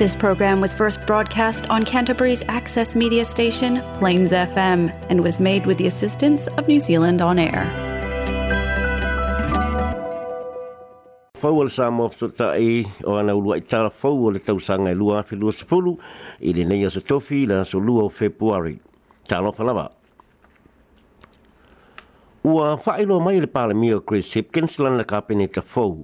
This program was first broadcast on Canterbury's access media station, Plains FM, and was made with the assistance of New Zealand On Air. Fau ala sa mō ta e o ana ulua i tala fau o le tausanga e lua awhi lua sepulu i le neia sa tofi la so lua o Februari. Talo falava. Ua failo mai le pālamia o Chris Hipkins lana kapeneta fau. Fau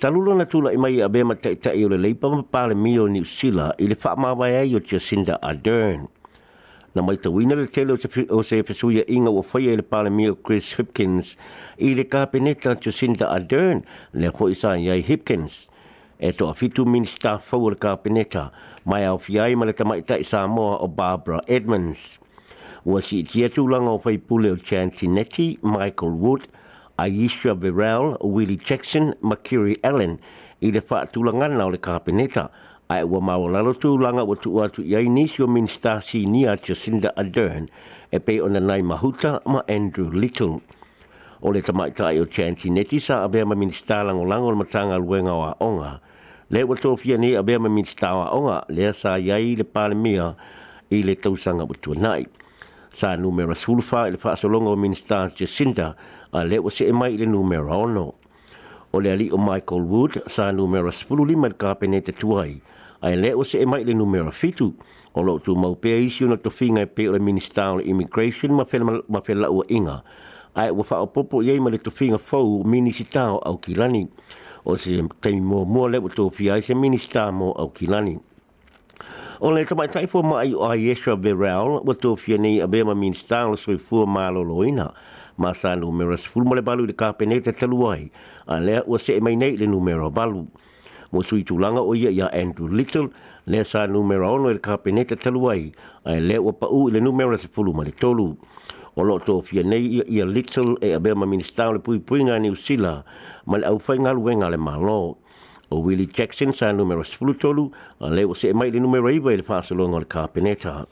talulo na tula i mai a bema tai tai o le leipa ma pale mio ni sila i le faa mawai ai o Jacinda Ardern. Na mai tawina le tele o se fesuia inga o faya i le pale mio Chris Hipkins i le kapeneta Jacinda Ardern le hoi sa iai Hipkins. E to a fitu minister fau le kapeneta mai au fiai ma le tamaita i Samoa o Barbara Edmonds. Wasi i tia tūlanga o faipule o Chantinetti, Michael Wood, Aisha Birrell, Willie Jackson, Makiri Allen, i le wha atulanga na o le kapeneta, ai ua mawa lalo tūlanga wa tu atu i ainisio minister senior Jacinda Ardern, e pe ona nai mahuta ma Andrew Little. O le tamaita i o Chanti Neti sa abea ma minister lango lango o le matanga luenga wa onga, le wa tofia ni abea ma minister wa onga, lea sa iai le palemia i le tausanga wa tuanai. Sa numera sulfa i le wha asolonga o minister Jacinda Ardern, a le o se e mai le numero ono. O le ali o Michael Wood sa numero spulu lima le kapene te tuai, a le o se e mai le numero fitu, o lo tu mau pe isi una to finga e pe o le Minister of Immigration ma fe la ua inga, a e wafa o popo ye ma le to finga fau Minister au kilani, o se teimi mua mua le o tu fia se Minister mo au kilani. O le tamai taifu ma ai o Ayesha Verrell, wa tu fia nei abema Minister o soifua ma lo loina, o ma sa numero sful mo le balu le kapene te talu ai a le o se e mai nei le numero balu mo sui tu langa o ye ya to Little le sa numero ono e le kapene te talu ai a le o pa u le numero se mo le tolu o lo to fie nei ia, ia Little e a be ma minista le pui pui ngani usila ma au fai ngal wenga le malo o Willie Jackson sa numero sful tolu a le o se e mai le numero iwa le fa sa lo ngal kapene ta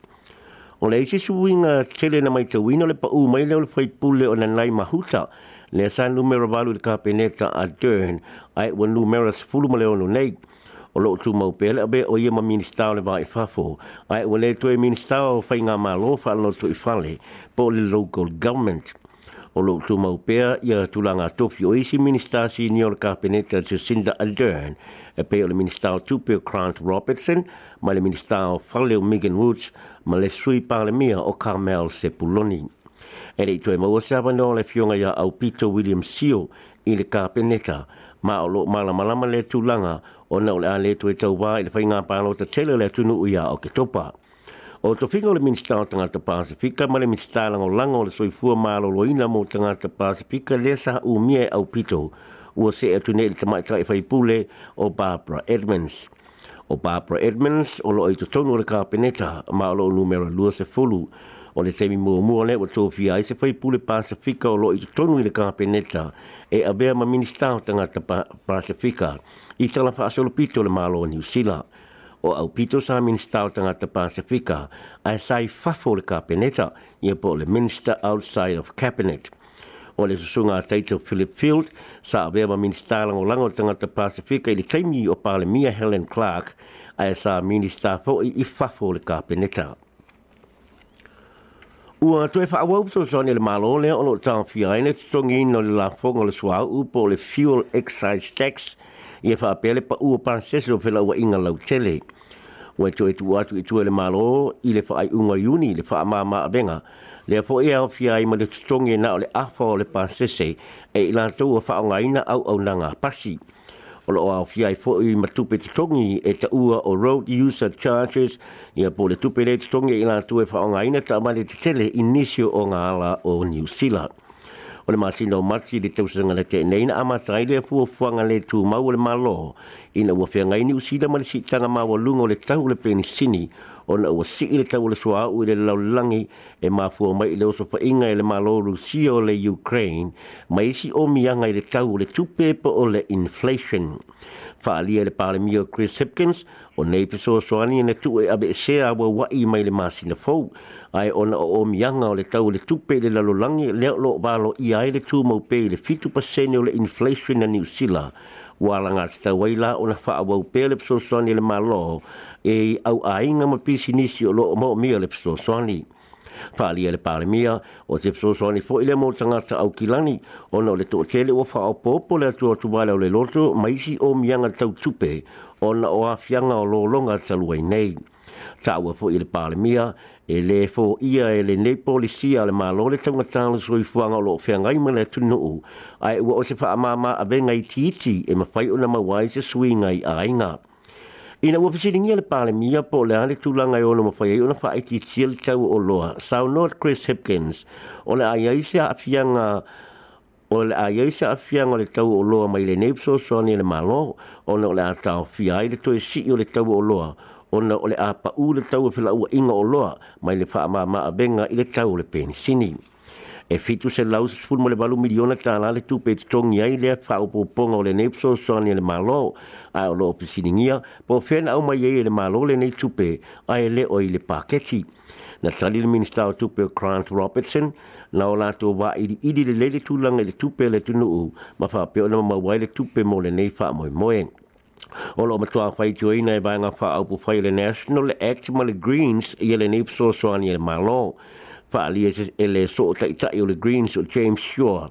O le isi sui nga tele na mai te wina le pa u mai leo le whaipule o na nai mahuta le sa numero valu le kapeneta a Dern a e wa numero sifulu ma leo no nei. O lo tu mau pele abe o ia ma ministao le vai fafo e a e wa le tue ministao fai ngā malo fa lo tu i fale po le local government o lo tu mau pea ia tulanga tofi o isi minister si ni o kapeneta Jacinda Ardern e pe o le minister o tupe o Robertson ma le minister o Faleo Megan Woods ma le sui pale o Carmel Sepuloni. E le itoe mau asaba no le fionga ia au Peter William Seal i le kapeneta ma o lo malamalama le tulanga o na o le a le tue tau wā i le whainga ta tele le tunu uia o ketopa. O to fingo le minister o tangata Pasifika, ma le minister lango lango le soifua maalo loina mo tangata Pasifika, le saha umie au pito, ua se atu te mai tamaita fai e faipule o Barbara Edmonds. O Barbara Edmonds, o lo oito tonu le kapeneta, ma o lo numero lua se fulu, o le temi mua mua le o tofia e se faipule Pasifika o lo oito tonu le kapeneta, e avea ma minister o tangata Pasifika, i talafa asolo pito le malo ni New o au pito sa minstau tangata Pasifika ai sai fafo le kapeneta e po le minister outside of cabinet. O le susunga teito Philip Field sa awewa minister lango lango tangata Pasifika i le teimi o pale Mia Helen Clark ai e sa minister fo i i fafo le kapeneta. Ua tue wha awau so zoni le malo lea ono tāwhia ene tutongi no le o le suau upo le fuel excise tax – ia fa pele pa u pa seso fe la inga lau tele o to e tua tu tu le malo i le fa ai unga uni le fa ma benga le fo ia fi ai ma le tsonge na le afa le pa sese e la to fa nga ina au au nga pasi o lo ai fo i ma tupe tsonge e ta u o road user charges ia po le tupe le tsonge i la to e fa nga ina ta ma le tele inicio o nga ala o new zealand o le masina o mati le tausaga le teenei na amatagai le fuafuaga le tumau o le malo ina ua feagaini usila ma le siitaga maualuga o le tau le penisini ona ua sii le tau le sua au i le laulangi e mafua mai le oso inga i e le maloru sio le Ukraine ma isi o mianga i le tau le tupepe o le inflation. Faalia le pale mio Chris Hipkins o nei peso o soani ne tu e abe sea wa wai mai le masina fau ai ona o o mianga o le tau le tupe le lalolangi le lo balo i ai le tu mau pe le fitu pasene o le inflation na New Zealand wa langa tawaila ona fa wa pe le peso soani le maloro e au a inga ma pisi nisi o loo mao mia le pso soani. Whaali e le pāre mia o te pso soani fo ile mo tangata au kilani o na o le tō tele o wha o pōpo le atua tumale o le loto maisi o mianga tau tupe o na o awhianga o lo longa taluai nei. Tāua fo ile pāre mia e le fo ia e le nei polisia le malo le tonga tāna soi fuanga o loo whianga ima le tunu u ai ua o se wha amama a bengai tiiti e mawhai o na mawai se sui ngai a ingaa ina ua fesiligia le palemia po o le a le tulaga e ona mafai ai ona faaitiitia le tau o loa saunot chris hipkins o le aiai se aafiaga o le aiai se aafiaga o le tau o loa mai lenei fesoasoani le malo ona o le a taofia ai le toe sii o le tau o loa ona o le a paʻū le tau e felaʻuaʻiga o loa mai le faamāmaavega i le tau o le penisini Efitus fitu se lau se sfulu mo le balu at ta la le tupe tongi ai le fa o ponga og le nepso soni le malo a o lo pisiningia po fen au mai e le malo le nei tupe ai e le o le paketi na tali le minista o tupe Grant Robertson na o lato wa i idi le lele tulanga le tupe le nu, men for at ona ma wai le tupe mo le nei fa moe moe O lo matua whai tio ina e vanga fa au pu whai le National Act mal Greens i le nei pso malo. fa ali ele so ta ita le greens o james shaw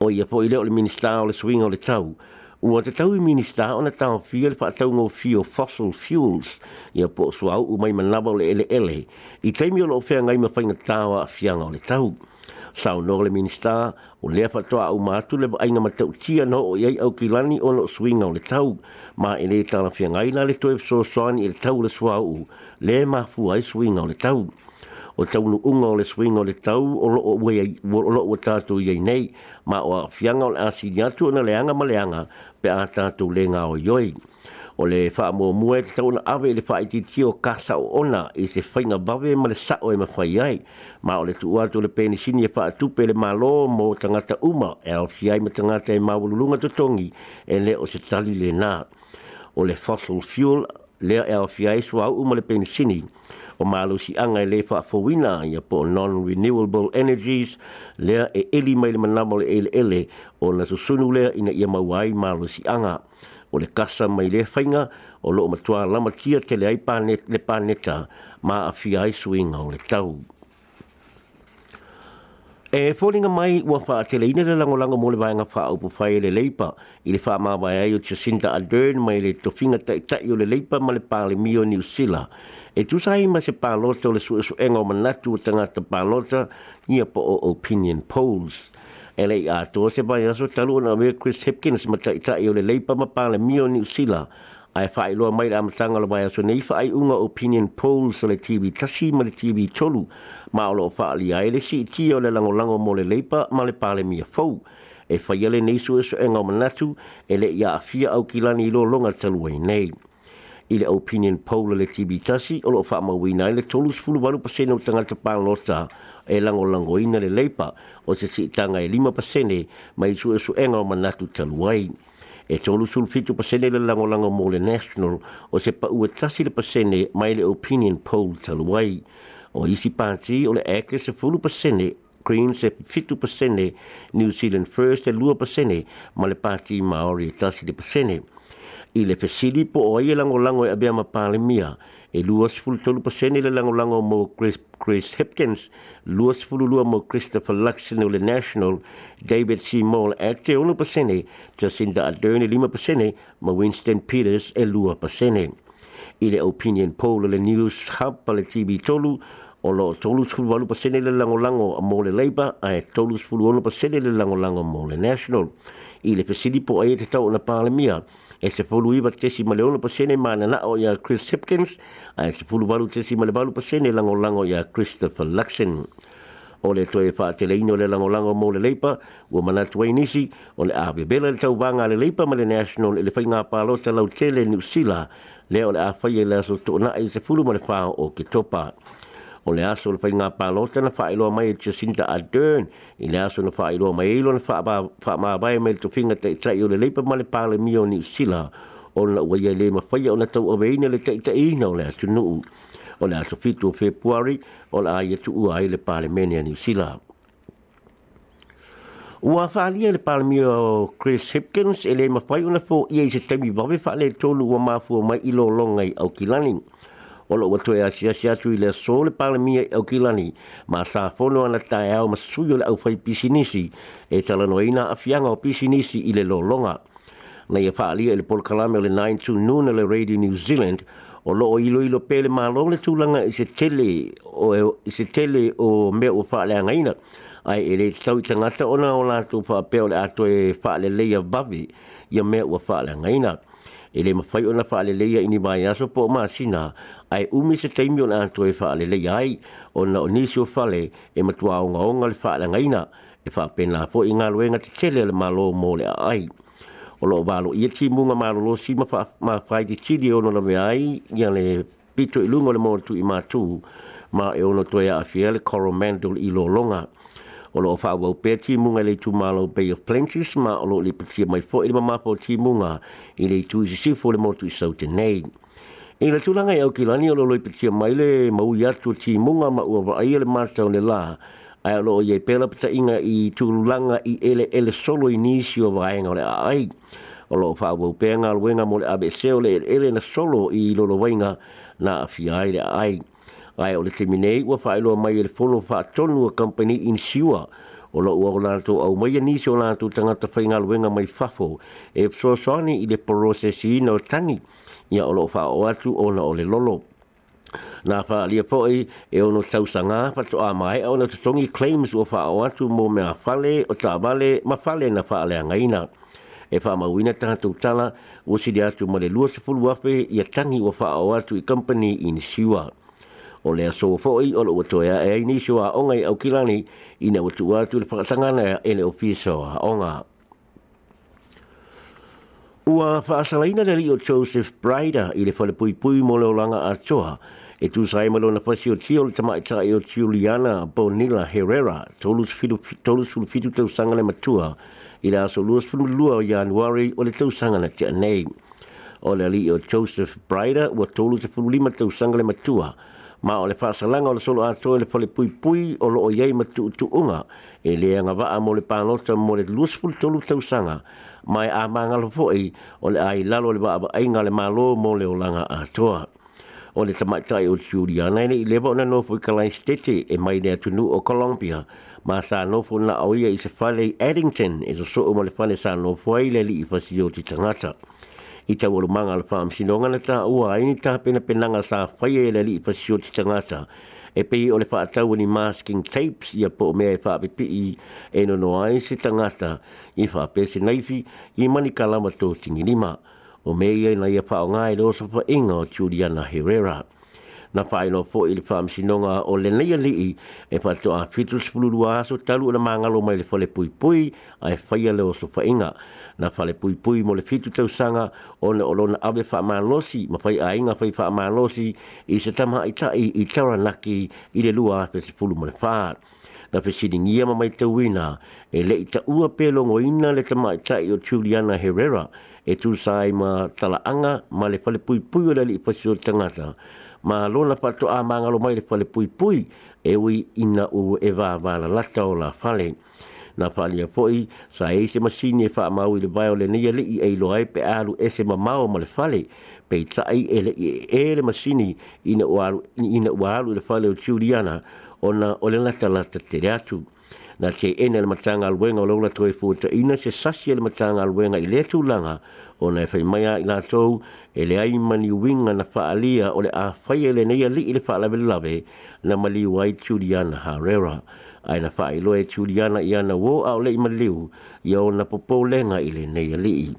o ia po ile o le minista o le swing o le tau ua te tau i minista o na tau fia le fatau ngō fio fossil fuels ia po sua au umai manawa o le ele ele i teimi o lo fia ngai ma whainga tawa a fianga o le tau sau no le minista o le fatua au mātu le ainga ma tau tia no o iei au kilani o lo swing o le tau ma ele tala fia ngai la le toe so soani i le tau le sua au le mafu ai swing o le tau o tau lu unga o le swing o le tau o lo o lo o tatu i nei ma o afianga o le asini atu na leanga ma leanga pe a tatu le o yoi. O le wha mo mua e tau na ave le wha iti tio kasa o ona i se whainga bawe ma le sao e ma whai ai. Ma o le tuu atu le pene sini e wha tupe le malo mo tangata uma e au si ai ma tangata e mawalulunga tutongi e le o se tali le nā. O le fossil fuel lea e au fiai sua au umale pensini o malo si anga e lefa a fowina i po non-renewable energies le e eli mai le manamo le ele ele o na susunu lea ina ia mawai malo si anga o le kasa mai le fainga o lo matua lama tia te le ai pa aipa le pa paneta ma afi ai suinga o le tau e folinga mai ua fa atele ina le lango lango mole vai nga fa au pu fai le leipa i le fa ma vai ai o Jacinta Ardern mai le tofinga tai tai o le leipa ma le pāle mio ni usila e tu sai ma se pālota o le suesu enga o manatu o tangata pālota ni a po o opinion polls e le i ato se vai aso talu na ve Chris Hipkins ma tai tai o le leipa ma pāle mio ni usila ai fai ilo mai am tanga lo so nei fai unga opinion polls le tv tasi ma le tv tolu ma lo fa ali ai le si ti o le lango lango mo le ma le pale mi fo e fai yele nei so e so enga ma natu e le ia afia au kilani lo longa talu ai nei i le opinion poll le tv tasi o lo fa ma wi nei le tolu sfulu valu pa sene o tanga te pa lo e lango lango ina le leipa o se si tanga e lima pa sene mai so e so enga ma natu talu ai e tolu sul fitu pasene le lango lango mo national o se pa ua tasi le pasene mai le opinion poll taluai o isi percent o le eke se fulu pasene Green se fitu pasene New Zealand First e lua pasene ma le pāti Maori e tasi le pasene i le fesili po o ia lango lango e abia ma mia e luas fulu tolu pasene le lango lango mo Chris, Chris Hipkins luas fulu lua mo Christopher Luxon o le National David C. e acte ono pasene Jacinda Ardern e lima pasene ma Winston Peters e lua pasene i le opinion poll le news hub pa le TV tolu o lo tolu sulu walu pasene le lango lango mo le Labour a e tolu sulu ono pasene le lango lango mo le National i le fesili po o ia te tau na palemia, mia e se fulu iwa tesi ma leono pasene ma na o ya Chris Hipkins, a e se fulu walu tesi ma le walu pasene lango lango ya Christopher Luxon. O le toe wha te le ino le lango lango mo le leipa, ua mana tuwe nisi, o le awe bela le tau wanga le leipa ma le national ele whainga pālota lau tele ni usila, le o le awhaie le aso tō na e se fulu ma le whao o ke topa o le aso le whainga pālota na whaeloa mai e Jacinta Ardern i le aso na whaeloa mai e ilona whaamabaya mai le tofinga te itrai o le leipa ma le pāle mio ni usila o na ua ia le mawhaia o na tau a weina le teita ina o le aso nuu o le aso fitu o februari o le aia e tu ua ai le pāle mene a ni usila Ua whaalia le palmio Chris Hipkins e le mawhai una fō ia i se temi wawe whaale tōlu ua mafua mai ilo longai au kilani o lo watoe a sia sia tui le so le pale mia e au kilani ma sa fono ana tae au ma suyo le au fai pisinisi e talano ina a fianga o pisinisi i le lo longa. Na ia faa lia e le polkalame le 92 noon e le Radio New Zealand o lo o ilo ilo pele ma lo le tūlanga i se tele e o, i se tele o mea o faa le angaina ai e le tau i tangata ona o la tu faa peo le ato e faa le leia bavi i a mea o faa le angaina e le mawhai ona faa le leia i ni mai aso po o maa sina ai umi se teimi o na antoe wha le ai o na o nisi o e matua o ngaonga le wha langa ina e wha pena po i ngā luenga te tele le malo mō le ai. O lo walo ia e ti munga malo lo si ma whai di tiri o na me ai i le pito i lungo le mō tu i mātū ma e ono toia a fia le Coromandel i lo longa. O lo wha wau pē ti munga le tu malo Bay of Plenties ma o lo li patia mai fo i le mamapo ti munga i le tu si sifo le mō tu i te Nei. I na tūlanga i e au ki lani o loloi pitia mai le mau i atu ti munga ma ua wa'i ele mātau ne la. Ai alo o iei pēla pita inga i tūlanga i ele ele solo i nisi o vaenga o le ai. O lo wha wau pēnga luenga mo le ABC o le ele na solo i lolo wainga na afiai le ai. Ai o le teminei ua wha ilo mai ele fono wha tonu a company in siua. O lo ua o lanto au mai anisi o lanto tangata whainga luenga mai fafo. E pso soani i le prosesi i no tangi ia o loo faaoo atu ona o le lolo na faaalia foʻi e ono mai faatoʻamaeʻa ona tongi claims ua faaoo atu mo mea fale o tavale ma fale na anga ina e faamauina tagatou tala o si dia atu mo le luasefulu afe ia tagi ua faaoo atu i company insua o e, le aso foʻi o loua toe aʻe ai nisi o aʻoga i kilani ina ua tuua atu i le na e le ofiso o aʻoga Ua whaasalaina na li o Joseph Braida i le whale pui pui mo leo langa a choha e tu sae malo na whasi o tio le tamaita e o Juliana Bonilla Herrera tolus fulufitu tau sangale matua i le aso luas fulmulua o Januari o le tau sangale te anei. O le li o Joseph Braida ua tolus e fulima tau sangale matua ma o le whaasalanga o le solo ato le pole pui pui o lo o yei ma tu tu unga e le anga waa mo le pānota mo le lusful tolu tausanga mai a maanga lo fo'i o le ai lalo le waa ainga le malo mo le olanga atoa o le tamaitai o Juliana ne i lebo na nofu i kalai stete e mai nea tunu o kolombia ma sa no nofu na oia i se whalei Addington e so so mo le whale sa nofu ai le li i fasi o tangata i tau aru manga la whaam sinonga na tā ua ai ni tā pena penanga sa whaia e lali i pasio ti tangata e pei o le whaatau ni masking tapes i a po mea e whaapipi i e no no ai se tangata i whaapese naifi i mani kalama to tingi lima o mea ia na ia whao ngai e leo sa whainga o Juliana Herrera na whaino fo i le whaam sinonga o le neia lii e whato a fitus pulurua aso talu na mangalo mai le whale pui pui a e whaia leo sa whainga na fale pui pui mo le fitu tau sanga o le olona abe fa ma ma fai a inga fai fa ma i se tama i ta i i tara naki i le lua pe se fulu mo le faa na fe sini ngia ma mai te wina e le i ta ua pe ina le tama i ta i o Juliana Herrera e tu sai ma tala anga ma le fale pui pui o le li i pasi o tangata ma lona pato a mangalo mai le fale pui pui e ui ina u e va va la lata o la fale na whaalia poi sa e se masini e mau le bai o le nia li e e i e lo ai pe alu e se ma mau ma le fale pe i tai e le e le masini ina ua alu le fale o tiuriana o na o le lata lata te reatu na te ene le matanga alwenga o laula toi fuuta ina se sasi e le matanga alwenga i le tūlanga o na e whai mai a i nga e le aimani winga na whaalia o le a whai e le neia li i le whaalawe lawe na mali wai tūriana harera ai na fai loe e tuliana i ana wo au le ima liu i au na popo lenga i le nei a lii.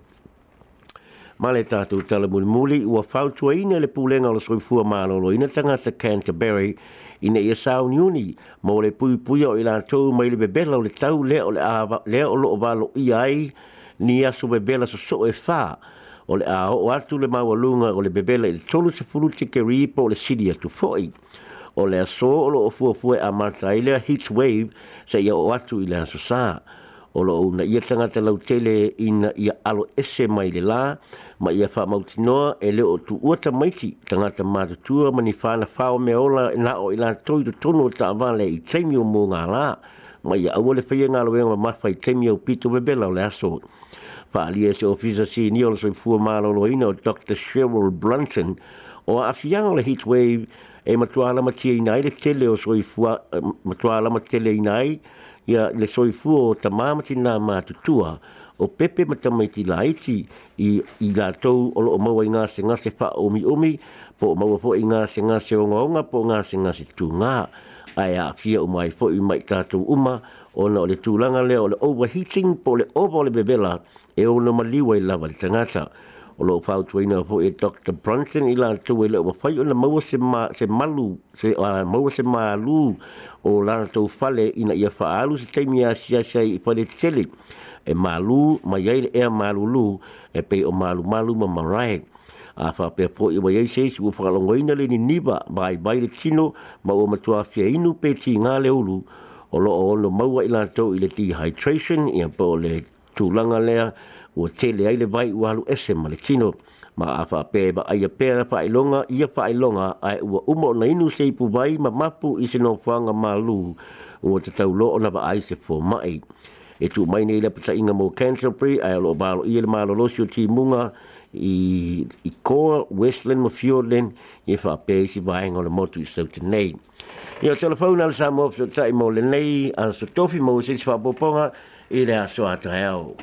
Ma le tātou tala muli muli ua fautua ina le pūlenga o le soifua mālolo ina te Canterbury ina ia sāu uni mō le pui pui o i lātou mai le bebela o le tau lea o le awa lea o lo o walo ai ni asu bebela sa so e fa o le a o atu le maua lunga o le bebela i le tolu se furu te ri po le sidi tu foi o le aso o lo o fuafue a mataila heat wave se ia o atu i le aso sa o lo una ia tangata lau tele ina ia alo ese mai le la ma ia wha mautinoa e leo o tu uata maiti tangata matutua mani whana whao me ola na o ila toi tu tono o ta avale i teimi mō ngā la ma ia aua le whaia ngā loenga ma mawha i teimi au pito bebele o le aso Pāli e se ofisa si ni o le soifua mālo loina o Dr. Cheryl Brunton o a whianga le heatwave e matua ma matia inai le tele o soifua eh, matua ala matele inai ia le soifua o tamā matinā matutua o pepe ma tamaiti la iti i, i la tau o loo maua i ngase ngase wha o mi umi po o maua fwa i ngase ngase o ngonga po ngase se tu ngā ai a kia o mai fwa i mai tātou uma o na o le tūlanga leo le overheating po le over o le bebela e o no maliwa i lava le tangata o lo fau tuina fo e Dr. Brunson ila tu e le o fai o le maua se, ma, se malu, se uh, maua se malu o lana tau fale ina ia faalu se teimi a si asia i fale tele. E malu, ma iai e malu lu, e pe o malu malu ma marae. A fa pe po i wai se si ufakalongo ina le ni niba bai bai le tino ma o matua fia inu pe ti ngale ulu o lo o ono maua ila tau i le dehydration i a le tūlanga lea ua tele ai le vai ua alu ese ma le tino. Ma a wha pē ba aia pēra wha i longa, ia wha i longa, ai ua umo na inu se ipu vai ma mapu i se no whanga mā lū. Ua te tau lo na wha ai se fō mai. E tū mai nei le pata inga mō Canterbury, ai alo o bālo i le mālo losi o tī munga, i, i Kora, Westland, ma Fjordland, i e wha pē si vai ngā le motu i sauta nei. Ia telefona le sāma ofiso tai mō le nei, anso tofi mō se si wha é est à Soatrel.